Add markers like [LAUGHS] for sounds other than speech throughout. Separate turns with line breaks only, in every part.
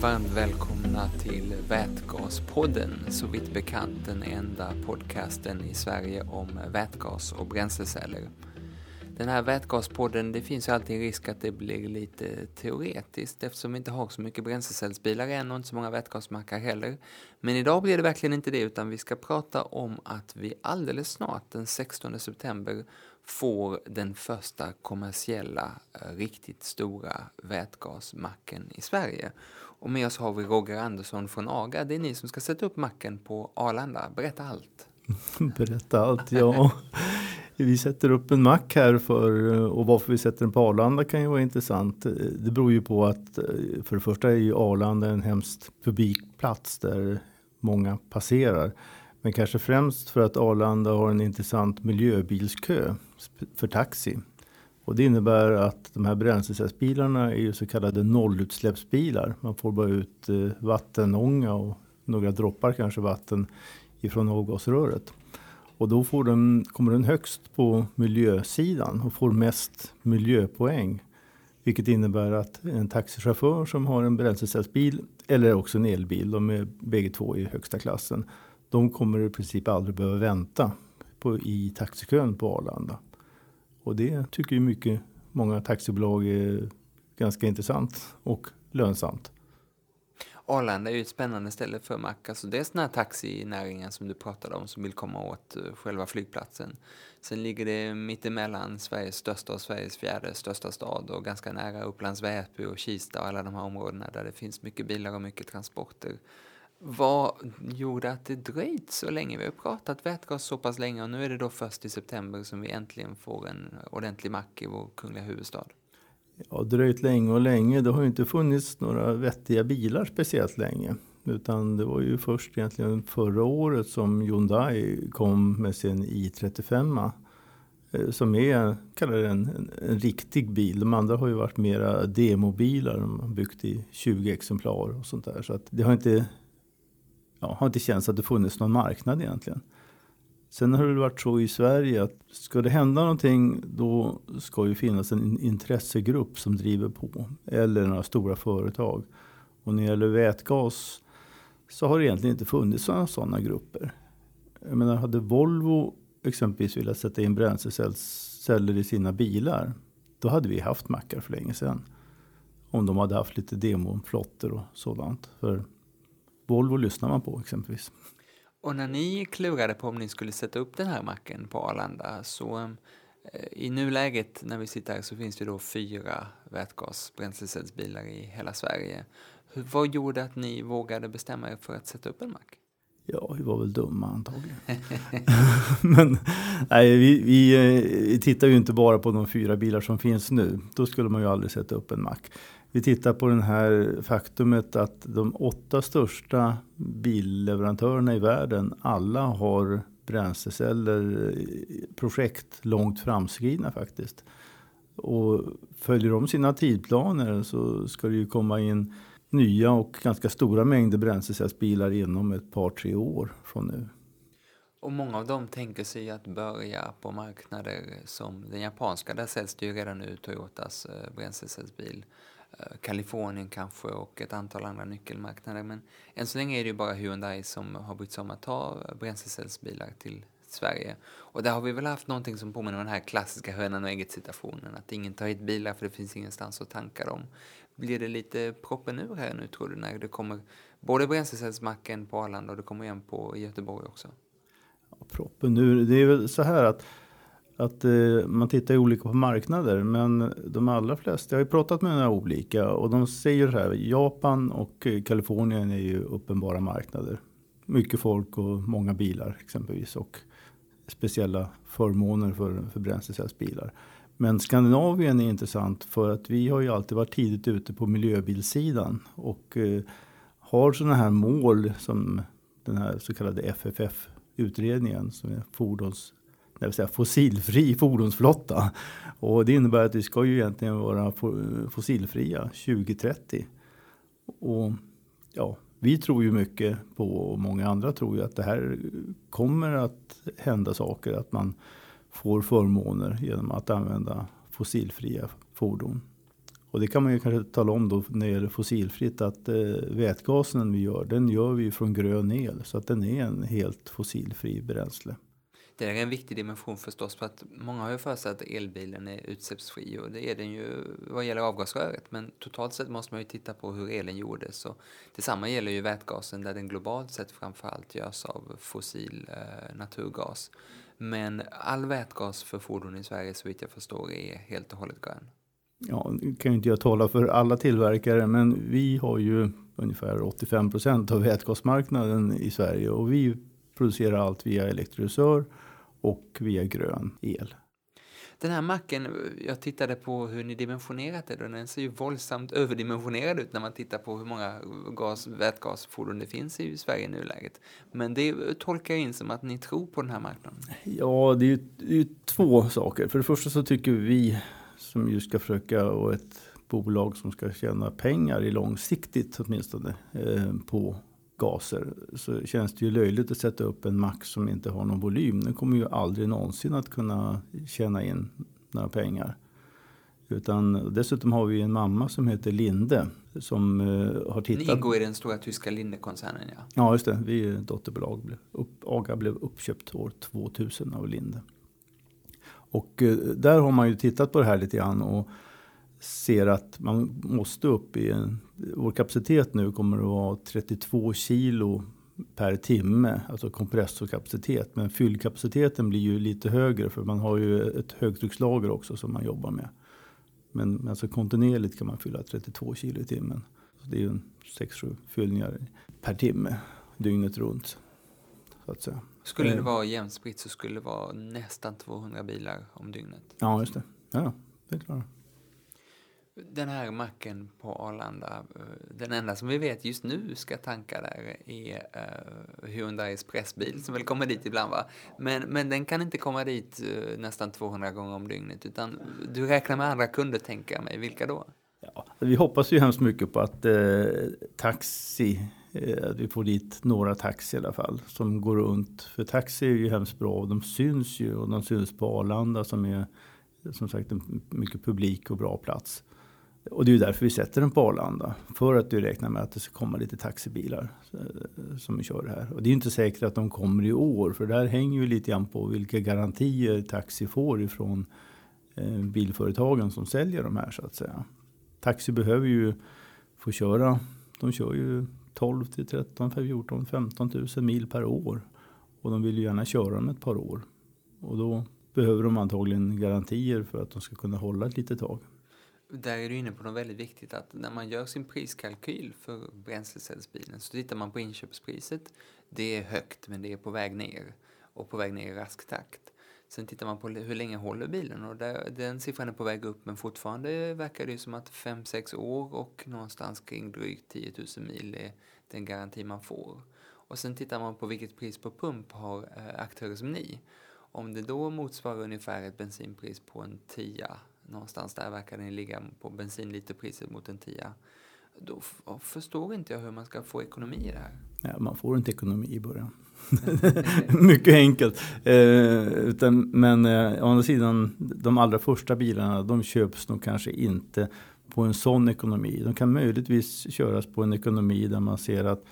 Varmt välkomna till Vätgaspodden, så vitt bekant den enda podcasten i Sverige om vätgas och bränsleceller. Den här vätgaspodden, det finns ju alltid en risk att det blir lite teoretiskt eftersom vi inte har så mycket bränslecellsbilar än och inte så många vätgasmackar heller. Men idag blir det verkligen inte det utan vi ska prata om att vi alldeles snart, den 16 september, får den första kommersiella, eh, riktigt stora vätgasmacken i Sverige. Och med oss har vi Roger Andersson från AGA. Det är ni som ska sätta upp macken på Arlanda. Berätta allt. [LAUGHS]
Berätta allt, ja. Vi sätter upp en mack här för, och varför vi sätter den på Arlanda kan ju vara intressant. Det beror ju på att för det första är ju Arlanda en hemskt publikplats där många passerar. Men kanske främst för att Arlanda har en intressant miljöbilskö för taxi. Och det innebär att de här bränslecellsbilarna är ju så kallade nollutsläppsbilar. Man får bara ut eh, vattenånga och några droppar kanske vatten ifrån avgasröret. Och då får den, kommer den högst på miljösidan och får mest miljöpoäng. Vilket innebär att en taxichaufför som har en bränslecellsbil eller också en elbil, de är bägge två i högsta klassen. De kommer i princip aldrig behöva vänta på, i taxikön på Arlanda. Och det tycker ju mycket, många taxibolag är ganska intressant och lönsamt.
Arlanda är ju ett spännande ställe för Mac. Alltså det är här taxinäringen som du pratade om som vill komma åt eh, själva flygplatsen. Sen ligger det mittemellan Sveriges största och Sveriges fjärde största stad och ganska nära Upplands Väsby och Kista och alla de här områdena där det finns mycket bilar och mycket transporter. Vad gjorde att det dröjt så länge? Vi har pratat vätgas så pass länge och nu är det då först i september som vi äntligen får en ordentlig mack i vår kungliga huvudstad.
Ja, dröjt länge och länge. Det har ju inte funnits några vettiga bilar speciellt länge. Utan det var ju först egentligen förra året som Hyundai kom med sin i35. Eh, som är, kallar det en, en, en, riktig bil. De andra har ju varit mera demobilar. De har byggt i 20 exemplar och sånt där. Så att det har inte, ja, har inte känts att det funnits någon marknad egentligen. Sen har det varit så i Sverige att ska det hända någonting då ska ju finnas en intressegrupp som driver på. Eller några stora företag. Och när det gäller vätgas så har det egentligen inte funnits några sådana grupper. Jag menar, hade Volvo exempelvis velat sätta in bränsleceller i sina bilar. Då hade vi haft mackar för länge sedan. Om de hade haft lite demoflotter och sådant. För Volvo lyssnar man på exempelvis.
Och när ni klurade på om ni skulle sätta upp den här macken på Arlanda så eh, i nuläget när vi sitter här så finns det då fyra vätgasbränslecellsbilar i hela Sverige. Vad gjorde att ni vågade bestämma er för att sätta upp en mack?
Ja, vi var väl dumma antagligen. [LAUGHS] Men nej, vi, vi, eh, vi, tittar ju inte bara på de fyra bilar som finns nu. Då skulle man ju aldrig sätta upp en mack. Vi tittar på det här faktumet att de åtta största billeverantörerna i världen alla har bränsleceller eh, projekt långt framskridna faktiskt. Och följer de sina tidplaner så ska det ju komma in nya och ganska stora mängder bränslecellsbilar inom ett par tre år från nu.
Och många av dem tänker sig att börja på marknader som den japanska. Där säljs det ju redan nu Toyotas eh, bränslecellsbil. Eh, Kalifornien kanske och ett antal andra nyckelmarknader. Men än så länge är det ju bara Hyundai som har brytt sig om att ta eh, bränslecellsbilar till Sverige. Och där har vi väl haft någonting som påminner om den här klassiska hönan och ägget situationen. Att ingen tar hit bilar för det finns ingenstans att tanka dem. Blir det lite proppen ur här nu tror du när det kommer både bränslecellsmacken på Arlanda och det kommer igen på Göteborg också?
Ja, proppen ur, det är väl så här att att eh, man tittar ju olika på marknader. Men de allra flesta, jag har ju pratat med några olika och de säger så här. Japan och eh, Kalifornien är ju uppenbara marknader. Mycket folk och många bilar exempelvis. Och speciella förmåner för, för bränslecellsbilar. Men Skandinavien är intressant för att vi har ju alltid varit tidigt ute på miljöbilsidan. Och eh, har sådana här mål som den här så kallade FFF-utredningen som är fordons det vill säga fossilfri [LAUGHS] fordonsflotta. Och det innebär att vi ska ju egentligen vara fossilfria 2030. Och ja, vi tror ju mycket på, och många andra tror ju att det här kommer att hända saker. Att man får förmåner genom att använda fossilfria fordon. Och det kan man ju kanske tala om då när det gäller fossilfritt att eh, vätgasen vi gör, den gör vi från grön el. Så att den är en helt fossilfri bränsle.
Det är en viktig dimension förstås för att många har ju för sig att elbilen är utsläppsfri och det är den ju vad gäller avgasröret men totalt sett måste man ju titta på hur elen gjordes och detsamma gäller ju vätgasen där den globalt sett framförallt görs av fossil eh, naturgas. Men all vätgas för fordon i Sverige så vitt jag förstår är helt och hållet grön.
Ja, nu kan ju inte jag tala för alla tillverkare men vi har ju ungefär 85 procent av vätgasmarknaden i Sverige och vi producerar allt via elektrolysör och via grön el.
Den här macken, jag tittade på hur ni dimensionerat den och den ser ju våldsamt överdimensionerad ut när man tittar på hur många gas, vätgasfordon det finns i Sverige i nuläget. Men det tolkar jag in som att ni tror på den här marknaden.
Ja, det är ju, det är ju två saker. För det första så tycker vi som ju ska försöka och ett bolag som ska tjäna pengar i långsiktigt åtminstone eh, på gaser så känns det ju löjligt att sätta upp en max som inte har någon volym. Den kommer ju aldrig någonsin att kunna tjäna in några pengar. Utan dessutom har vi en mamma som heter Linde som uh, har tittat.
Ni ingår i den stora tyska Linde-koncernen ja.
Ja just det, vi är dotterbolag. Upp, AGA blev uppköpt år 2000 av Linde. Och uh, där har man ju tittat på det här lite grann och ser att man måste upp i en, vår kapacitet nu kommer att vara 32 kilo per timme, alltså kompressorkapacitet. Men fyllkapaciteten blir ju lite högre för man har ju ett högtryckslager också som man jobbar med. Men alltså kontinuerligt kan man fylla 32 kilo i timmen. Så det är ju 6-7 fyllningar per timme dygnet runt. Så att säga.
Skulle det eh. vara jämnt spritt så skulle det vara nästan 200 bilar om dygnet.
Ja, just det. Ja, det är klart.
Den här macken på Arlanda, eh, den enda som vi vet just nu ska tanka där är eh, uh, Hyundais pressbil som väl kommer dit ibland va? Men, men den kan inte komma dit uh, nästan 200 gånger om dygnet utan du räknar med andra kunder tänker jag mig. Vilka då?
Ja, vi hoppas ju hemskt mycket på att eh, taxi, eh, att vi får dit några taxi i alla fall som går runt. För taxi är ju hemskt bra och de syns ju och de syns på Arlanda som är som sagt en mycket publik och bra plats. Och det är ju därför vi sätter den på Arlanda. För att du räknar med att det ska komma lite taxibilar eh, som kör det här. Och det är ju inte säkert att de kommer i år. För det här hänger ju lite grann på vilka garantier taxi får ifrån eh, bilföretagen som säljer de här så att säga. Taxi behöver ju få köra. De kör ju 12 till 13, 14, 15 000 mil per år. Och de vill ju gärna köra dem ett par år. Och då behöver de antagligen garantier för att de ska kunna hålla ett litet tag
där är du inne på något väldigt viktigt att när man gör sin priskalkyl för bränslecellsbilen så tittar man på inköpspriset. Det är högt men det är på väg ner och på väg ner i rask takt. Sen tittar man på hur länge håller bilen och där, den siffran är på väg upp men fortfarande verkar det som att 5-6 år och någonstans kring drygt 10 000 mil är den garanti man får. Och sen tittar man på vilket pris på pump har eh, aktörer som ni. Om det då motsvarar ungefär ett bensinpris på en tia någonstans där verkar den ligga på bensinliterpriset mot en tia. Då förstår inte jag hur man ska få ekonomi i det här.
Ja, man får inte ekonomi i början. [LAUGHS] Mycket enkelt. Eh, utan, men eh, å andra sidan, de allra första bilarna de köps nog kanske inte på en sån ekonomi. De kan möjligtvis köras på en ekonomi där man ser att,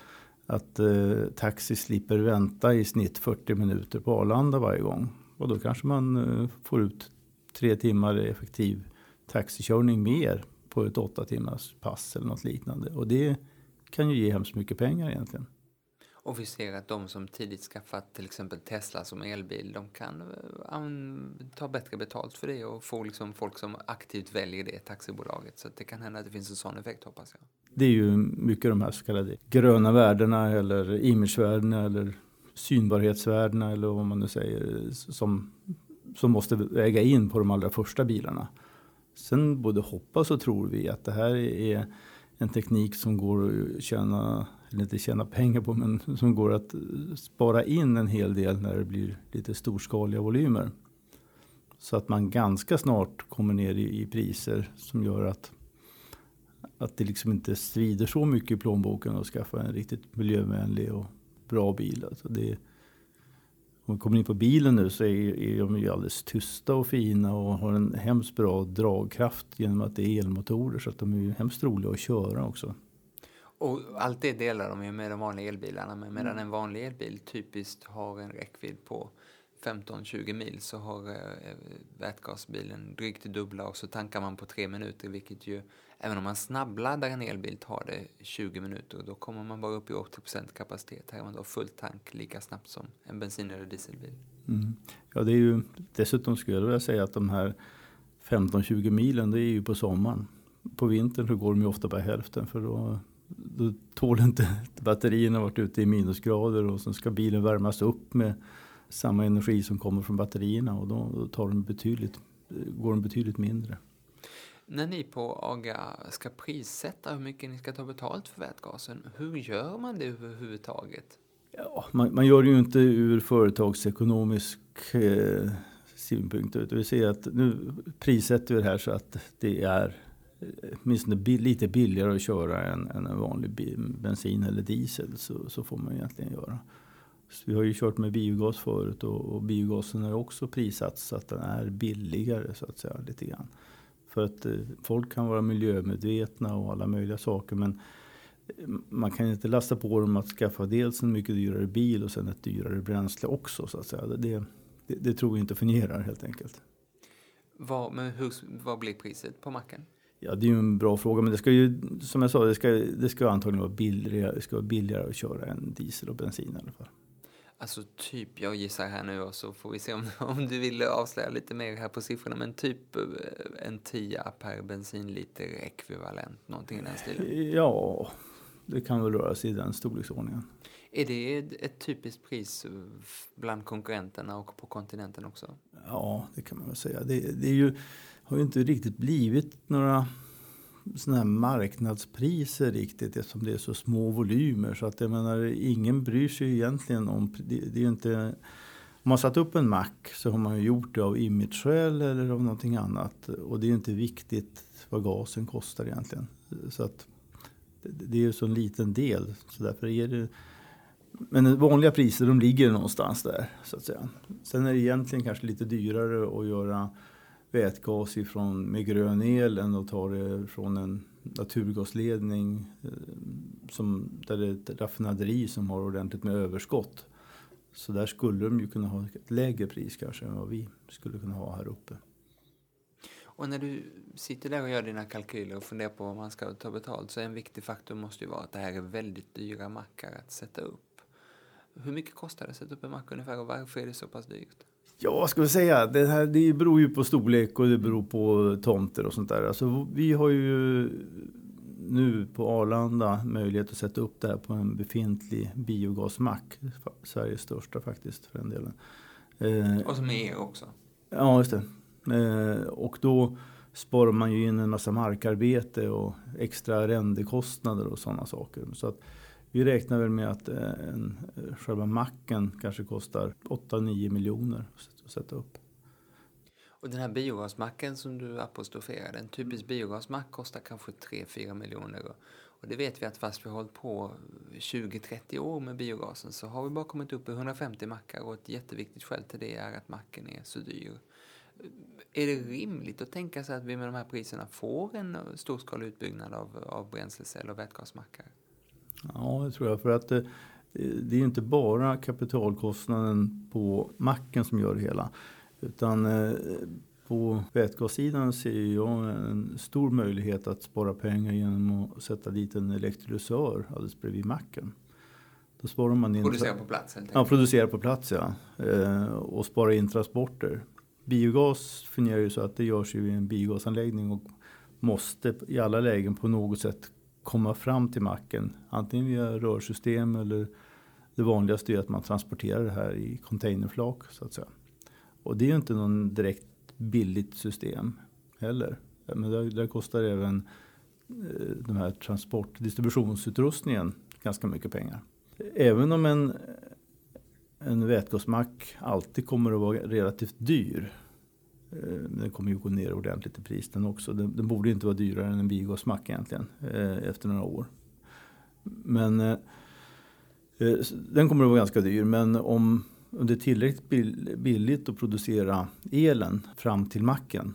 att eh, taxi slipper vänta i snitt 40 minuter på Arlanda varje gång. Och då kanske man eh, får ut tre timmar effektiv taxikörning mer på ett åtta timmars pass eller något liknande. Och det kan ju ge hemskt mycket pengar egentligen.
Och vi ser att de som tidigt skaffat till exempel Tesla som elbil, de kan eh, ta bättre betalt för det och få liksom folk som aktivt väljer det taxibolaget. Så det kan hända att det finns en sån effekt hoppas jag.
Det är ju mycket de här så kallade gröna värdena eller imagevärdena eller synbarhetsvärdena eller vad man nu säger som som måste väga in på de allra första bilarna. Sen både hoppas och tror vi att det här är en teknik som går att tjäna, eller inte tjäna pengar på, men som går att spara in en hel del när det blir lite storskaliga volymer. Så att man ganska snart kommer ner i, i priser som gör att, att det liksom inte svider så mycket i plånboken att skaffa en riktigt miljövänlig och bra bil. Alltså det, om vi kommer in på bilen nu så är, är de ju alldeles tysta och fina och har en hemskt bra dragkraft genom att det är elmotorer så att de är ju hemskt roliga att köra också.
Och allt det delar de ju med de vanliga elbilarna men medan en vanlig elbil typiskt har en räckvidd på 15-20 mil så har eh, vätgasbilen drygt det dubbla och så tankar man på tre minuter vilket ju även om man snabbladdar en elbil tar det 20 minuter och då kommer man bara upp i 80% kapacitet. Här har man då full tank lika snabbt som en bensin eller dieselbil.
Mm. Ja, det är ju, dessutom skulle jag vilja säga att de här 15-20 milen det är ju på sommaren. På vintern så går de ju ofta bara hälften för då, då tål inte batterierna varit ute i minusgrader och sen ska bilen värmas upp med samma energi som kommer från batterierna och då, då tar de betydligt, går de betydligt mindre.
När ni på AGA ska prissätta hur mycket ni ska ta betalt för vätgasen, hur gör man det överhuvudtaget?
Ja, man, man gör det ju inte ur företagsekonomisk eh, synpunkt. Utan vi ser att nu prissätter vi det här så att det är eh, åtminstone åtminstone lite billigare att köra än, än en vanlig bensin eller diesel. Så, så får man egentligen göra. Så vi har ju kört med biogas förut och, och biogasen är också prissatt så att den är billigare så att säga lite grann. För att eh, folk kan vara miljömedvetna och alla möjliga saker. Men eh, man kan inte lasta på dem att skaffa dels en mycket dyrare bil och sen ett dyrare bränsle också. Så att säga. Det, det, det tror vi inte fungerar helt enkelt.
Vad, men hur, vad blir priset på macken?
Ja, det är ju en bra fråga. Men det ska ju, som jag sa, det ska, det ska antagligen vara billigare, det ska vara billigare att köra än diesel och bensin i alla fall.
Alltså typ, jag gissar här nu och så får vi se om, [LAUGHS] om du vill avslöja lite mer här på siffrorna, men typ eh, en tia per bensinliter ekvivalent, någonting i den stilen?
Ja, det kan väl röra sig i den storleksordningen.
Är det ett typiskt pris bland konkurrenterna och på kontinenten också?
Ja, det kan man väl säga. Det, det är ju, har ju inte riktigt blivit några sådana här marknadspriser riktigt eftersom det är så små volymer. Så att jag menar, ingen bryr sig egentligen om... Det, det är inte, om man satt upp en mack så har man ju gjort det av imageskäl eller av någonting annat. Och det är inte viktigt vad gasen kostar egentligen. Så att det är ju så en liten del. Så därför är det... Men vanliga priser de ligger någonstans där så att säga. Sen är det egentligen kanske lite dyrare att göra vätgas ifrån, med grön el än att ta det från en naturgasledning eh, som, där det är ett raffinaderi som har ordentligt med överskott. Så där skulle de ju kunna ha ett lägre pris kanske än vad vi skulle kunna ha här uppe.
Och när du sitter där och gör dina kalkyler och funderar på vad man ska ta betalt så en viktig faktor måste ju vara att det här är väldigt dyra mackar att sätta upp. Hur mycket kostar det att sätta upp en mack ungefär och varför är det så pass dyrt?
Ja, ska vi säga? Det, här, det beror ju på storlek och det beror på tomter och sånt där. Alltså, vi har ju nu på Arlanda möjlighet att sätta upp det här på en befintlig biogasmack. Sveriges största faktiskt för den delen.
Eh, och som är er också?
Ja, just det. Eh, och då sparar man ju in en massa markarbete och extra arrendekostnader och sådana saker. Så att vi räknar väl med att eh, en, eh, själva macken kanske kostar 8-9 miljoner att sätta upp.
Och den här biogasmacken som du apostroferade, en typisk biogasmack kostar kanske 3-4 miljoner. Och det vet vi att fast vi har hållit på 20-30 år med biogasen så har vi bara kommit upp i 150 mackar och ett jätteviktigt skäl till det är att macken är så dyr. Är det rimligt att tänka sig att vi med de här priserna får en storskalig utbyggnad av, av bränslecell och vätgasmackar?
Ja, det tror jag. För att det, det är inte bara kapitalkostnaden på macken som gör det hela. Utan eh, på vätgassidan ser jag en stor möjlighet att spara pengar genom att sätta dit en elektrolysör alldeles bredvid macken.
Då sparar man in producera på plats?
Ja, producera på plats ja. Eh, och spara in transporter. Biogas fungerar ju så att det görs ju i en biogasanläggning och måste i alla lägen på något sätt komma fram till macken. Antingen via rörsystem eller det vanligaste är att man transporterar det här i containerflak så att säga. Och det är ju inte någon direkt billigt system heller. Men där, där kostar även eh, den här transport distributionsutrustningen ganska mycket pengar. Även om en, en vätgasmack alltid kommer att vara relativt dyr Eh, den kommer ju gå ner ordentligt i pris den också. Den, den borde inte vara dyrare än en biogasmack egentligen eh, efter några år. Men eh, den kommer att vara ganska dyr. Men om om det är tillräckligt billigt att producera elen fram till macken.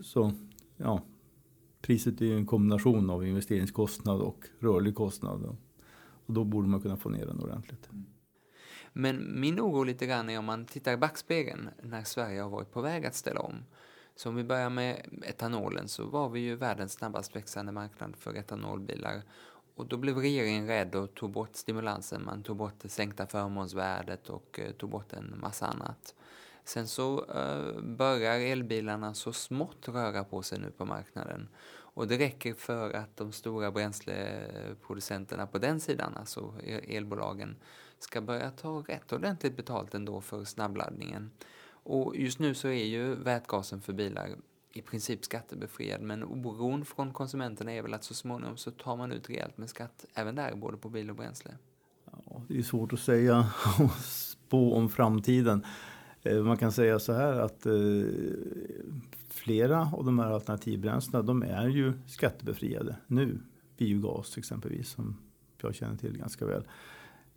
Så ja, priset är ju en kombination av investeringskostnad och rörlig kostnad. Och då borde man kunna få ner den ordentligt. Mm.
Men min oro lite grann är om man tittar i backspegeln när Sverige har varit på väg att ställa om. Så om vi börjar med etanolen så var vi ju världens snabbast växande marknad för etanolbilar. Och då blev regeringen rädd och tog bort stimulansen. Man tog bort det sänkta förmånsvärdet och eh, tog bort en massa annat. Sen så eh, börjar elbilarna så smått röra på sig nu på marknaden. Och det räcker för att de stora bränsleproducenterna på den sidan, alltså elbolagen, ska börja ta rätt ordentligt betalt ändå för snabbladdningen. Och just nu så är ju vätgasen för bilar i princip skattebefriad men oron från konsumenterna är väl att så småningom så tar man ut rejält med skatt även där, både på bil och bränsle.
Ja, det är svårt att säga [LAUGHS] och spå om framtiden. Eh, man kan säga så här att eh, flera av de här alternativbränslena de är ju skattebefriade nu. Biogas exempelvis som jag känner till ganska väl.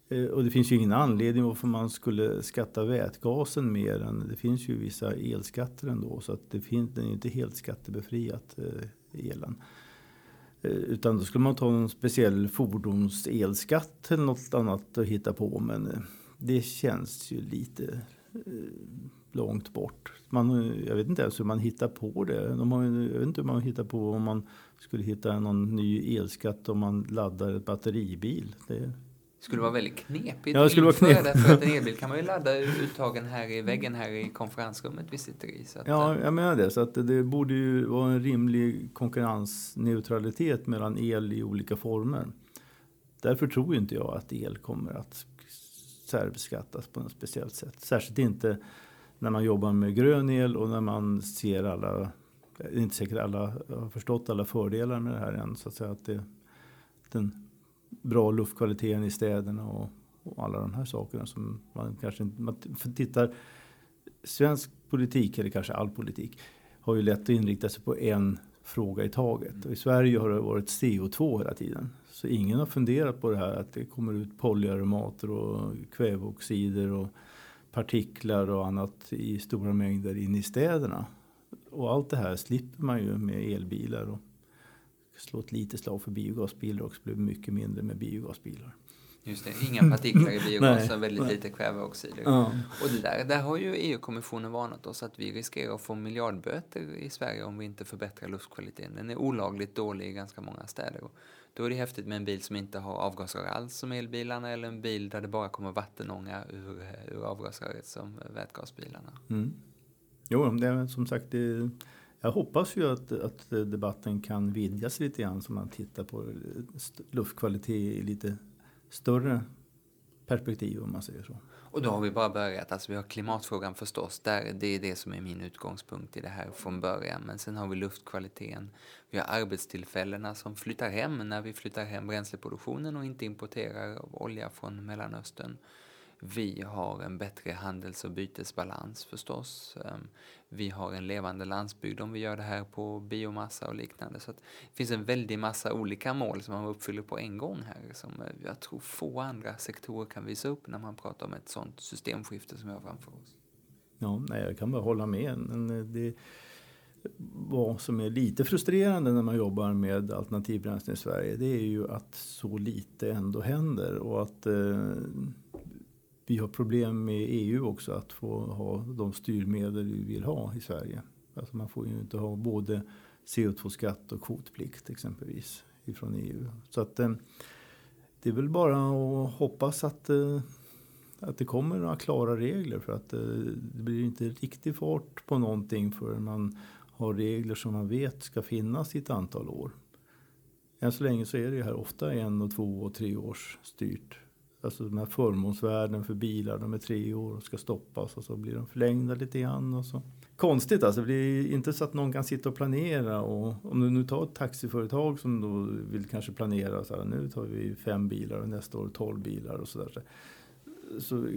Eh, och det finns ju ingen anledning varför man skulle skatta vätgasen mer än det finns ju vissa elskatter ändå så att det finns, den är inte helt skattebefriat eh, elen. Eh, utan då skulle man ta en speciell fordonselskatt eller något annat att hitta på men det känns ju lite långt bort. Man, jag vet inte ens hur man hittar på det. De har, jag vet inte hur man hittar på om man skulle hitta någon ny elskatt om man laddar ett batteribil. Det
skulle vara väldigt knepigt
ja, det skulle vara knepigt.
för att en elbil kan man ju ladda uttagen här i väggen här i konferensrummet vi sitter i. Så
att, ja, jag menar det. Så att det borde ju vara en rimlig konkurrensneutralitet mellan el i olika former. Därför tror inte jag att el kommer att särbeskattas på något speciellt sätt. Särskilt inte när man jobbar med grön el och när man ser alla, det är inte säkert alla har förstått alla fördelar med det här än. Så att säga att det, den bra luftkvaliteten i städerna och, och alla de här sakerna som man kanske inte, man tittar, svensk politik eller kanske all politik har ju lätt att inrikta sig på en fråga i taget. Och I Sverige har det varit CO2 hela tiden. Så ingen har funderat på det här att det kommer ut polyaromater och kväveoxider och partiklar och annat i stora mängder in i städerna. Och allt det här slipper man ju med elbilar. Och slå ett litet slag för biogasbilar också, blir mycket mindre med biogasbilar.
Just det, inga partiklar i [LAUGHS] biogas och väldigt lite kväveoxider. Ja. Och det där, där har ju EU-kommissionen varnat oss att vi riskerar att få miljardböter i Sverige om vi inte förbättrar luftkvaliteten. Den är olagligt dålig i ganska många städer. Då är det häftigt med en bil som inte har avgasrör alls som elbilarna eller en bil där det bara kommer vattenånga ur, ur avgasröret som vätgasbilarna. Mm.
Jo, det är som sagt det, jag hoppas ju att, att debatten kan vidgas lite grann så man tittar på luftkvalitet i lite större perspektiv om man säger så.
Och då har vi bara börjat. Alltså vi har klimatfrågan förstås. Där, det är det som är min utgångspunkt i det här från början. Men sen har vi luftkvaliteten. Vi har arbetstillfällena som flyttar hem när vi flyttar hem bränsleproduktionen och inte importerar olja från Mellanöstern. Vi har en bättre handels och bytesbalans förstås. Ehm, vi har en levande landsbygd om vi gör det här på biomassa och liknande. Så det finns en väldig massa olika mål som man uppfyller på en gång här som eh, jag tror få andra sektorer kan visa upp när man pratar om ett sånt systemskifte som vi har framför oss.
Ja, nej, jag kan bara hålla med. Men eh, det, vad som är lite frustrerande när man jobbar med alternativbränslen i Sverige det är ju att så lite ändå händer och att eh, vi har problem med EU också att få ha de styrmedel vi vill ha i Sverige. Alltså man får ju inte ha både CO2-skatt och kvotplikt exempelvis ifrån EU. Så att eh, det är väl bara att hoppas att, eh, att det kommer några klara regler för att eh, det blir inte riktig fart på någonting förrän man har regler som man vet ska finnas i ett antal år. Än så länge så är det ju här ofta en och två och tre års styrt Alltså de här förmånsvärden för bilar, de är tre år och ska stoppas och så blir de förlängda lite grann. Och så. Konstigt alltså, det är inte så att någon kan sitta och planera. Och om du nu tar ett taxiföretag som då vill kanske planera så här, nu tar vi fem bilar och nästa år tolv bilar och sådär. Så, så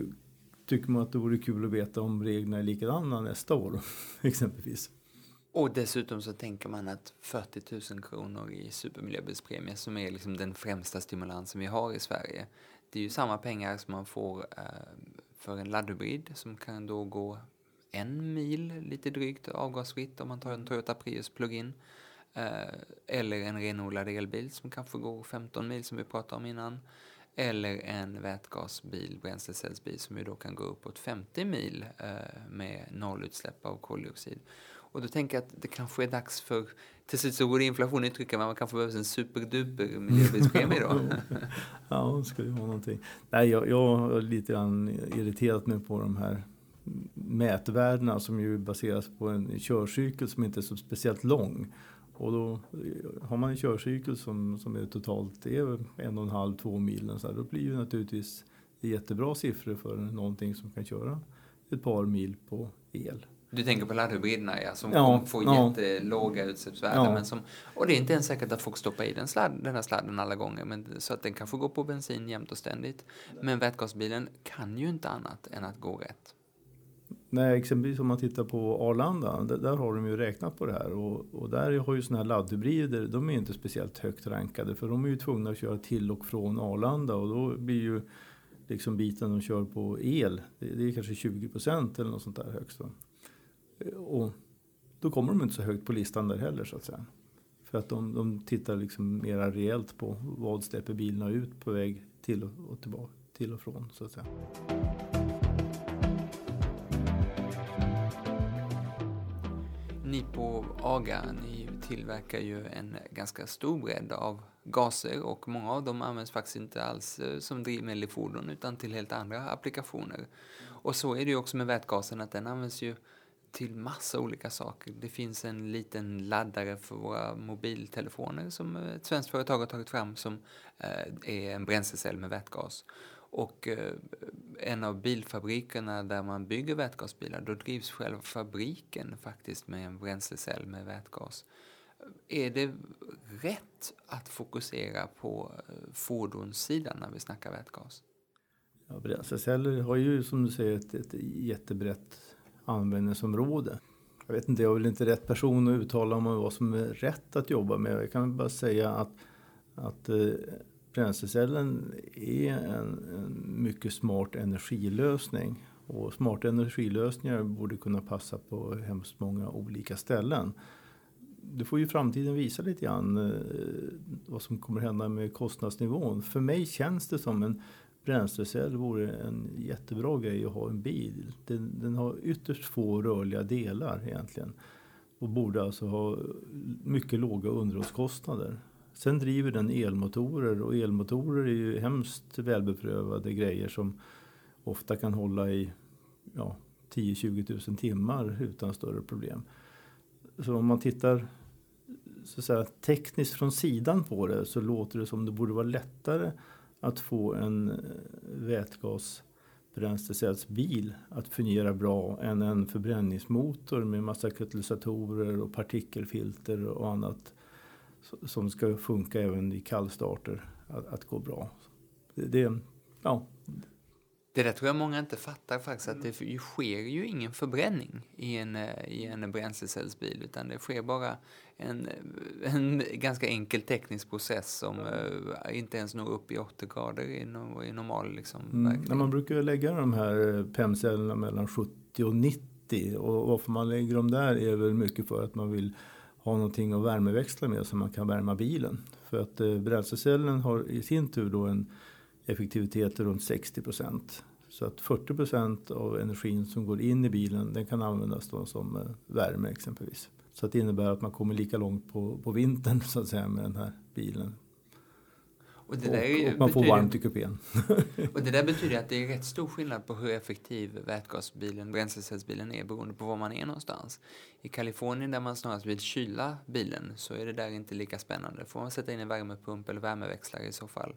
tycker man att det vore kul att veta om reglerna är likadana nästa år [LAUGHS] exempelvis.
Och dessutom så tänker man att 40 000 kronor i supermiljöbilspremie som är liksom den främsta stimulansen vi har i Sverige det är ju samma pengar som man får eh, för en laddhybrid som kan då gå en mil lite drygt avgasfritt om man tar en Toyota Prius plug-in. Eh, eller en renodlad elbil som kanske går 15 mil som vi pratade om innan. Eller en vätgasbil, bränslecellsbil som ju då kan gå uppåt 50 mil eh, med nollutsläpp av koldioxid. Och då tänker jag att det kanske är dags för, till slut så går inflationen inflation i trycket, men man kanske behöver en superduper miljöbilspremie då. [LAUGHS]
ja, det skulle vara någonting. Nej, jag, jag har lite grann irriterat mig på de här mätvärdena som ju baseras på en körcykel som inte är så speciellt lång. Och då har man en körcykel som, som är totalt är en och en halv, två mil. Så här, då blir ju naturligtvis jättebra siffror för någonting som kan köra ett par mil på el.
Du tänker på laddhybriderna ja, som ja, får ja. jättelåga utsläppsvärden. Ja. Men som, och det är inte ens säkert att folk stoppar i den, sladd, den här sladden alla gånger. Men, så att den kanske går på bensin jämt och ständigt. Men vätgasbilen kan ju inte annat än att gå rätt.
Nej, exempelvis om man tittar på Arlanda, där, har de ju räknat på det här. Och, och där har ju sådana här laddhybrider, de är inte speciellt högt rankade. För de är ju tvungna att köra till och från Arlanda och då blir ju liksom biten de kör på el, det, det är kanske 20 procent eller något sånt där högst. Och då kommer de inte så högt på listan där heller så att säga. För att de, de tittar liksom mera rejält på vad släpper bilarna ut på väg till och, tillbaka, till och från så att säga.
Ni på AGA, ni tillverkar ju en ganska stor bredd av gaser och många av dem används faktiskt inte alls eh, som drivmedel i fordon utan till helt andra applikationer. Och så är det ju också med vätgasen att den används ju till massa olika saker. Det finns en liten laddare för våra mobiltelefoner som eh, ett svenskt företag har tagit fram som eh, är en bränslecell med vätgas. Och eh, en av bilfabrikerna där man bygger vätgasbilar, då drivs själva fabriken faktiskt med en bränslecell med vätgas. Är det rätt att fokusera på fordonssidan när vi snackar vätgas?
Ja, bränsleceller har ju som du säger ett, ett jättebrett användningsområde. Jag vet inte, jag är väl inte rätt person att uttala mig vad som är rätt att jobba med. Jag kan bara säga att, att eh, bränslecellen är en, en mycket smart energilösning. Och smarta energilösningar borde kunna passa på hemskt många olika ställen. Det får ju framtiden visa lite grann eh, vad som kommer hända med kostnadsnivån. För mig känns det som en bränslecell vore en jättebra grej att ha en bil. Den, den, har ytterst få rörliga delar egentligen. Och borde alltså ha mycket låga underhållskostnader. Sen driver den elmotorer och elmotorer är ju hemskt välbeprövade grejer som ofta kan hålla i ja, 10-20 000 timmar utan större problem. Så om man tittar så att säga, tekniskt från sidan på det så låter det som det borde vara lättare att få en eh, vätgasbränslecellsbil att fungera bra än en förbränningsmotor med massa katalysatorer och partikelfilter och annat som ska funka även i kallstarter att, att gå bra. Det, det, ja,
det där tror jag många inte fattar faktiskt, att det sker ju ingen förbränning i en, eh, i en bränslecellsbil, utan det sker bara en, en ganska enkel teknisk process som uh, inte ens når upp i 80 grader i, no, i normal liksom,
mm, Man brukar lägga de här eh, PEM-cellerna mellan 70 och 90 och varför man lägger dem där är väl mycket för att man vill ha någonting att värmeväxla med så man kan värma bilen. För att eh, bränslecellen har i sin tur då en effektivitet runt 60 procent. Så att 40 procent av energin som går in i bilen den kan användas då som eh, värme exempelvis. Så att det innebär att man kommer lika långt på, på vintern så att säga med den här bilen. Och, och, och man får varmt i kupén. [LAUGHS]
och det där betyder att det är rätt stor skillnad på hur effektiv vätgasbilen, bränslecellsbilen är beroende på var man är någonstans. I Kalifornien där man snarast vill kyla bilen så är det där inte lika spännande. Får man sätta in en värmepump eller värmeväxlare i så fall.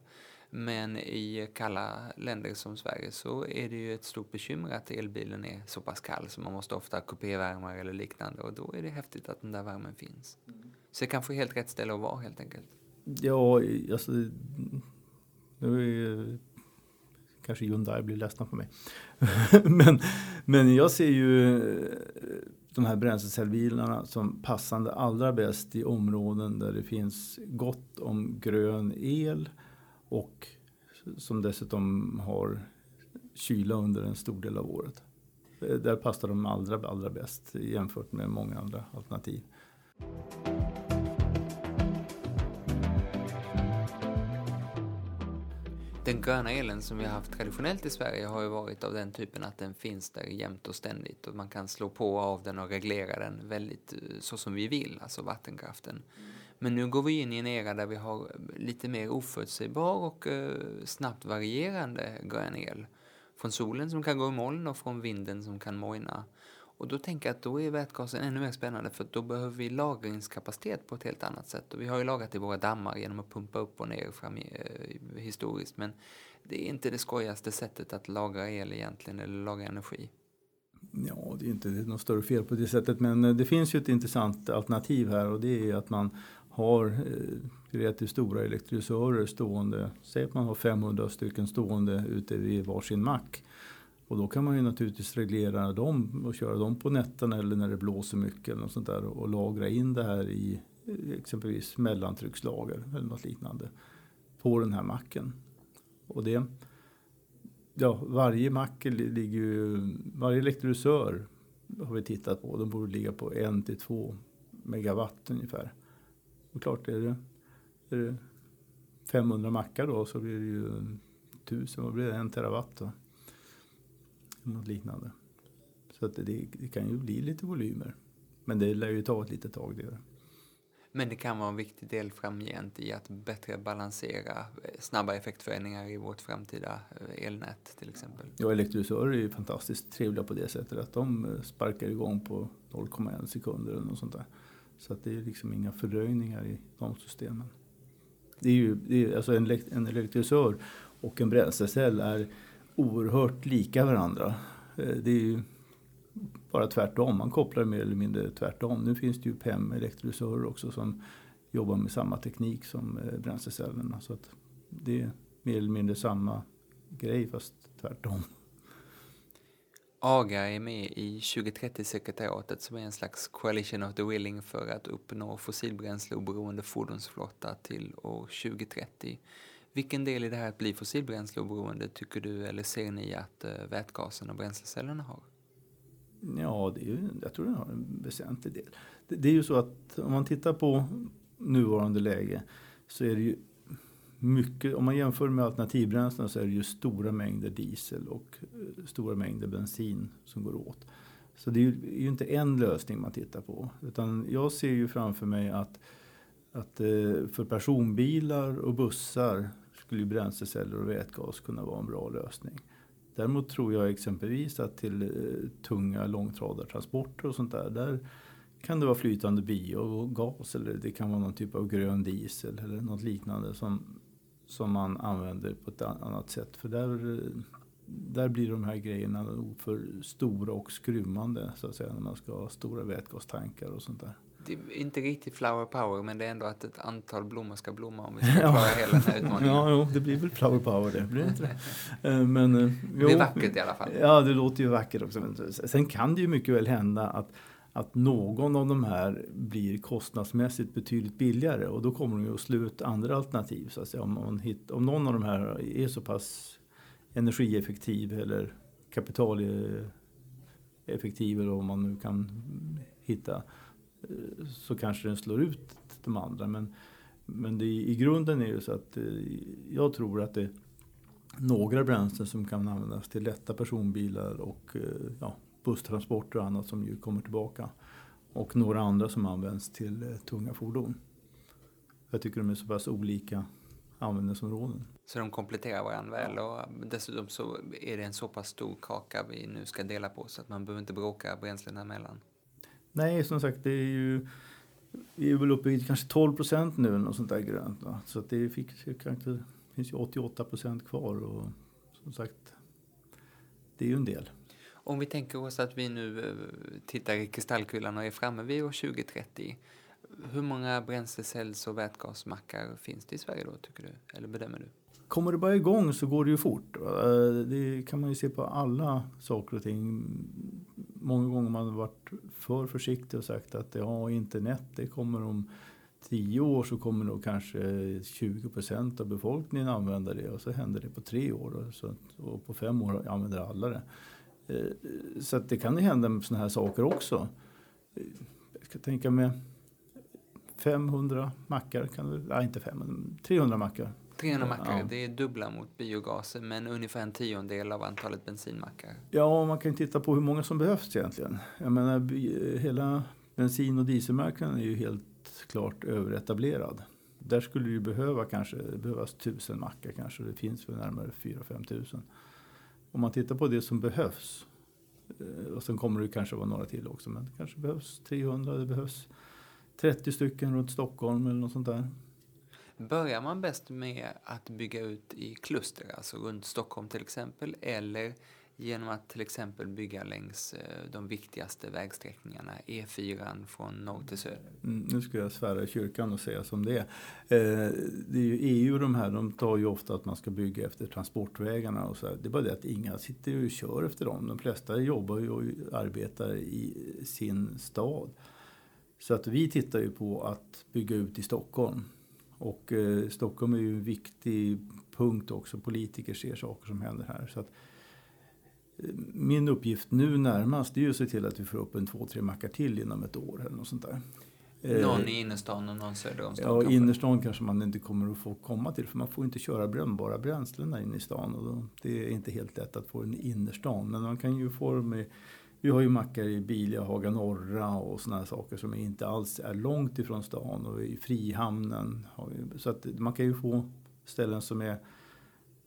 Men i kalla länder som Sverige så är det ju ett stort bekymmer att elbilen är så pass kall så man måste ofta kupévärmare eller liknande och då är det häftigt att den där värmen finns. Så det kanske är helt rätt ställe att vara helt enkelt.
Ja, alltså nu är kanske Hyundai blir ledsna på mig. [LAUGHS] men, men jag ser ju de här bränslecellbilarna som passande allra bäst i områden där det finns gott om grön el och som dessutom har kyla under en stor del av året. Eh, där passar de allra, allra bäst jämfört med många andra alternativ.
Den gröna elen som vi har haft traditionellt i Sverige har ju varit av den typen att den finns där jämt och ständigt och man kan slå på av den och reglera den väldigt eh, så som vi vill, alltså vattenkraften. Men nu går vi in i en era där vi har eh, lite mer oförutsägbar och eh, snabbt varierande grön el. Från solen som kan gå i moln och från vinden som kan mojna. Och då tänker jag att då är vätgasen ännu mer spännande för då behöver vi lagringskapacitet på ett helt annat sätt. Och vi har ju lagrat i våra dammar genom att pumpa upp och ner fram, eh, historiskt. Men det är inte det skojigaste sättet att lagra el egentligen, eller lagra energi.
Ja, det är inte något större fel på det sättet. Men eh, det finns ju ett intressant alternativ här och det är att man har eh, relativt stora elektrolysörer stående. Säg att man har 500 stycken stående ute vid varsin mack. Och då kan man ju naturligtvis reglera dem och köra dem på nätterna eller när det blåser mycket eller något sånt där och lagra in det här i eh, exempelvis mellantryckslager eller något liknande på den här macken. Och det, ja, varje mack ligger ju, varje elektrolysör har vi tittat på, de borde ligga på 1 till 2 megawatt ungefär. Och klart är det, är det 500 mackar då så blir det ju 1000, vad blir det, en terawatt då något liknande. Så att det, det, kan ju bli lite volymer. Men det lär ju ta ett litet tag det.
Men det kan vara en viktig del framgent i att bättre balansera eh, snabba effektförändringar i vårt framtida eh, elnät till exempel.
Ja, elektrolysörer är ju fantastiskt trevliga på det sättet att de eh, sparkar igång på 0,1 sekunder eller något sånt där. Så att det är liksom inga fördröjningar i de systemen. Det är ju, det är, alltså en, en elektrolysör och en bränslecell är oerhört lika varandra. Eh, det är ju bara tvärtom, man kopplar mer eller mindre tvärtom. Nu finns det ju PEM elektrolysörer också som jobbar med samma teknik som eh, bränslecellerna. Så att det är mer eller mindre samma grej fast tvärtom.
AGA är med i 2030-sekretariatet som är en slags coalition of the willing för att uppnå fossilbränsleoberoende fordonsflotta till år 2030. Vilken del i det här att bli fossilbränsleoberoende tycker du eller ser ni att eh, vätgasen och bränslecellerna har?
Ja, det är ju, jag tror den har en väsentlig del. Det, det, är ju så att om man tittar på nuvarande läge så är det ju mycket, om man jämför med alternativbränslen så är det ju stora mängder diesel och eh, stora mängder bensin som går åt. Så det är ju, är ju, inte en lösning man tittar på. Utan jag ser ju framför mig att, att eh, för personbilar och bussar skulle bränsleceller och vätgas kunna vara en bra lösning. Däremot tror jag exempelvis att till eh, tunga långtradartransporter och sånt där, där kan det vara flytande biogas eller det kan vara någon typ av grön diesel eller något liknande som, som man använder på ett annat sätt. För där, där blir de här grejerna för stora och skrymmande så att säga när man ska ha stora vätgastankar och sånt där
det är inte riktigt flower power, men det är ändå att ett antal blommor ska blomma om vi [LAUGHS] ska klara hela den här [LAUGHS] utmaningen.
Ja, jo, det blir väl flower power det, blir inte det? Eh, men, jo,
eh, det är vackert i alla fall.
Ja, det låter ju vackert också. Sen kan det ju mycket väl hända att att någon av de här blir kostnadsmässigt betydligt billigare och då kommer de ju att slå ut andra alternativ. Så att säga. Om, man hit, om någon av de här är så pass energieffektiv eller kapitaleffektiv eller vad man nu kan hitta så kanske den slår ut de andra. Men, men det, i grunden är det så att eh, jag tror att det är några bränslen som kan användas till lätta personbilar och eh, ja, busstransporter och annat som ju kommer tillbaka. Och några andra som används till tunga fordon. Jag tycker de är så pass olika användningsområden.
Så de kompletterar varandra väl och dessutom så är det en så pass stor kaka vi nu ska dela på så att man behöver inte bråka bränslena emellan.
Nej, som sagt, det är ju vi är väl uppe i kanske 12 procent nu eller något sånt där grönt. Va? Så att det fick, det finns ju 88 procent kvar och som sagt, det är ju en del.
Om vi tänker oss att vi nu eh, tittar i kristallkulan och är framme vid år 2030. Hur många bränslecells och vätgasmackar finns det i Sverige då, tycker du? Eller bedömer du?
Kommer det bara igång så går det ju fort. Eh, det kan man ju se på alla saker och ting många gånger man har varit för försiktig och sagt att ja, internet det kommer om tio år så kommer nog kanske 20 procent av befolkningen använda det och så händer det på tre år och, så, och på fem år använder alla det. Eh, så det kan ju hända med sådana här saker också. Eh, jag ska tänka mig 500 mackar, kan du, nej inte 500, 300 mackar.
300 mackar, ja. det är dubbla mot biogaser men ungefär en tiondel av antalet bensinmackar.
Ja, man kan titta på hur många som behövs egentligen. Jag menar, hela bensin och dieselmarknaden är ju helt klart överetablerad. Där skulle det ju behöva kanske behövas tusen mackar kanske. Det finns väl närmare 4-5 tusen. Om man tittar på det som behövs eh, och sen kommer det kanske vara några till också. Men det kanske behövs 300, det behövs 30 stycken runt Stockholm eller något sånt där.
Börjar man bäst med att bygga ut i kluster, alltså runt Stockholm till exempel, eller genom att till exempel bygga längs eh, de viktigaste vägsträckningarna, E4 från norr till söder?
Mm, nu ska jag svära i kyrkan och säga som det är. Eh, det är ju EU de här, de tar ju ofta att man ska bygga efter transportvägarna och så här. Det är bara det att inga sitter och kör efter dem. De flesta jobbar ju och arbetar i sin stad. Så att vi tittar ju på att bygga ut i Stockholm. Och eh, Stockholm är ju en viktig punkt också. Politiker ser saker som händer här. Så att, eh, min uppgift nu närmast är ju att se till att vi får upp en två, tre mackar till inom ett år eller något sånt där.
Någon i innerstan och någon söder om Stockholm?
Ja, innerstan kanske man inte kommer att få komma till för man får inte köra brännbara bränslen inne i stan. Och då, det är inte helt lätt att få en innerstan men man kan ju få dem med vi har ju mackar i Bilia, Haga Norra och sådana saker som inte alls är långt ifrån stan och i Frihamnen. Så att man kan ju få ställen som är,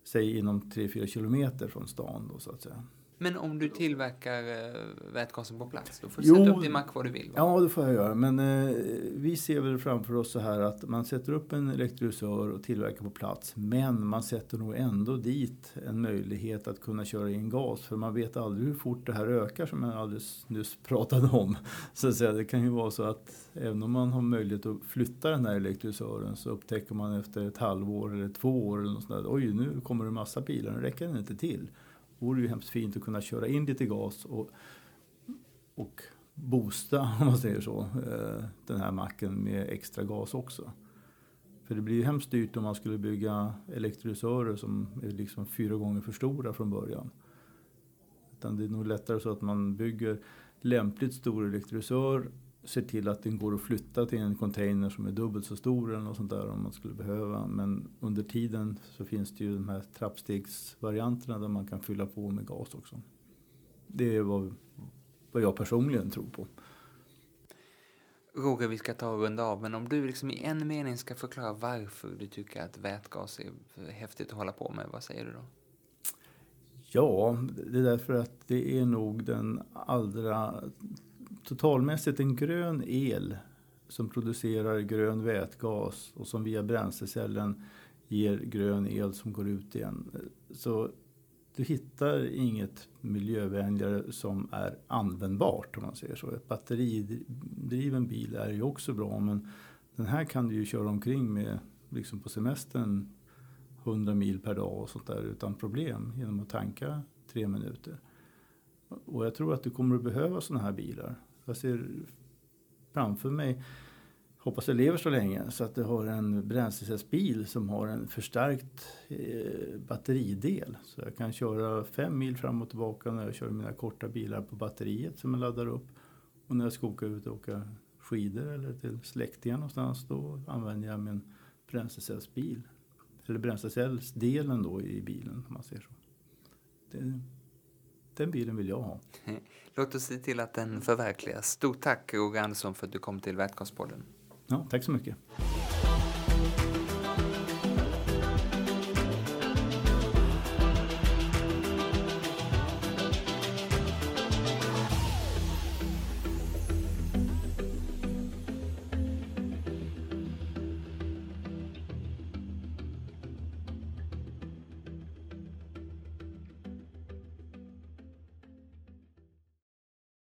säg inom 3-4 kilometer från stan då så att säga.
Men om du tillverkar äh, vätgasen på plats, då får du jo, sätta upp din mack var du vill? Va?
Ja, det får jag göra. Men eh, vi ser väl framför oss så här att man sätter upp en elektrolysör och tillverkar på plats. Men man sätter nog ändå dit en möjlighet att kunna köra in gas. För man vet aldrig hur fort det här ökar som jag alldeles nyss pratade om. [LAUGHS] Så att säga, det kan ju vara så att även om man har möjlighet att flytta den här elektrolysören så upptäcker man efter ett halvår eller två år eller något sånt där, oj nu kommer det massa bilar, nu räcker den inte till vore ju hemskt fint att kunna köra in lite gas och, och boosta, [LAUGHS] om man säger så, eh, den här macken med extra gas också. För det blir ju hemskt dyrt om man skulle bygga elektrolysörer som är liksom fyra gånger för stora från början. Utan det är nog lättare så att man bygger lämpligt stor elektrolysör ser till att den går att flytta till en container som är dubbelt så stor eller något sånt där om man skulle behöva. Men under tiden så finns det ju de här trappstegsvarianterna där man kan fylla på med gas också. Det är vad, vad jag personligen tror på.
Roger, vi ska ta och runda av, men om du liksom i en mening ska förklara varför du tycker att vätgas är häftigt att hålla på med, vad säger du då?
Ja, det är därför att det är nog den allra totalmässigt en grön el som producerar grön vätgas och som via bränslecellen ger grön el som går ut igen. Så du hittar inget miljövänligare som är användbart om man säger så. Ett batteridriven bil är ju också bra men den här kan du ju köra omkring med liksom på semestern 100 mil per dag och sånt där utan problem genom att tanka tre minuter. Och jag tror att du kommer att behöva sådana här bilar. Jag ser framför mig, hoppas jag lever så länge, så att det har en bränslecellsbil som har en förstärkt eh, batteridel. Så jag kan köra fem mil fram och tillbaka när jag kör mina korta bilar på batteriet som jag laddar upp. Och när jag ska åka ut och åka skidor eller till släktingar någonstans då använder jag min bränslecellsbil. Eller bränslecellsdelen då i bilen om man ser så. Det, den bilen vill jag ha. [LAUGHS]
Låt oss se till att den förverkligas. Stort tack Roger Andersson för att du kom till Vätgaspodden.
Ja, tack så mycket.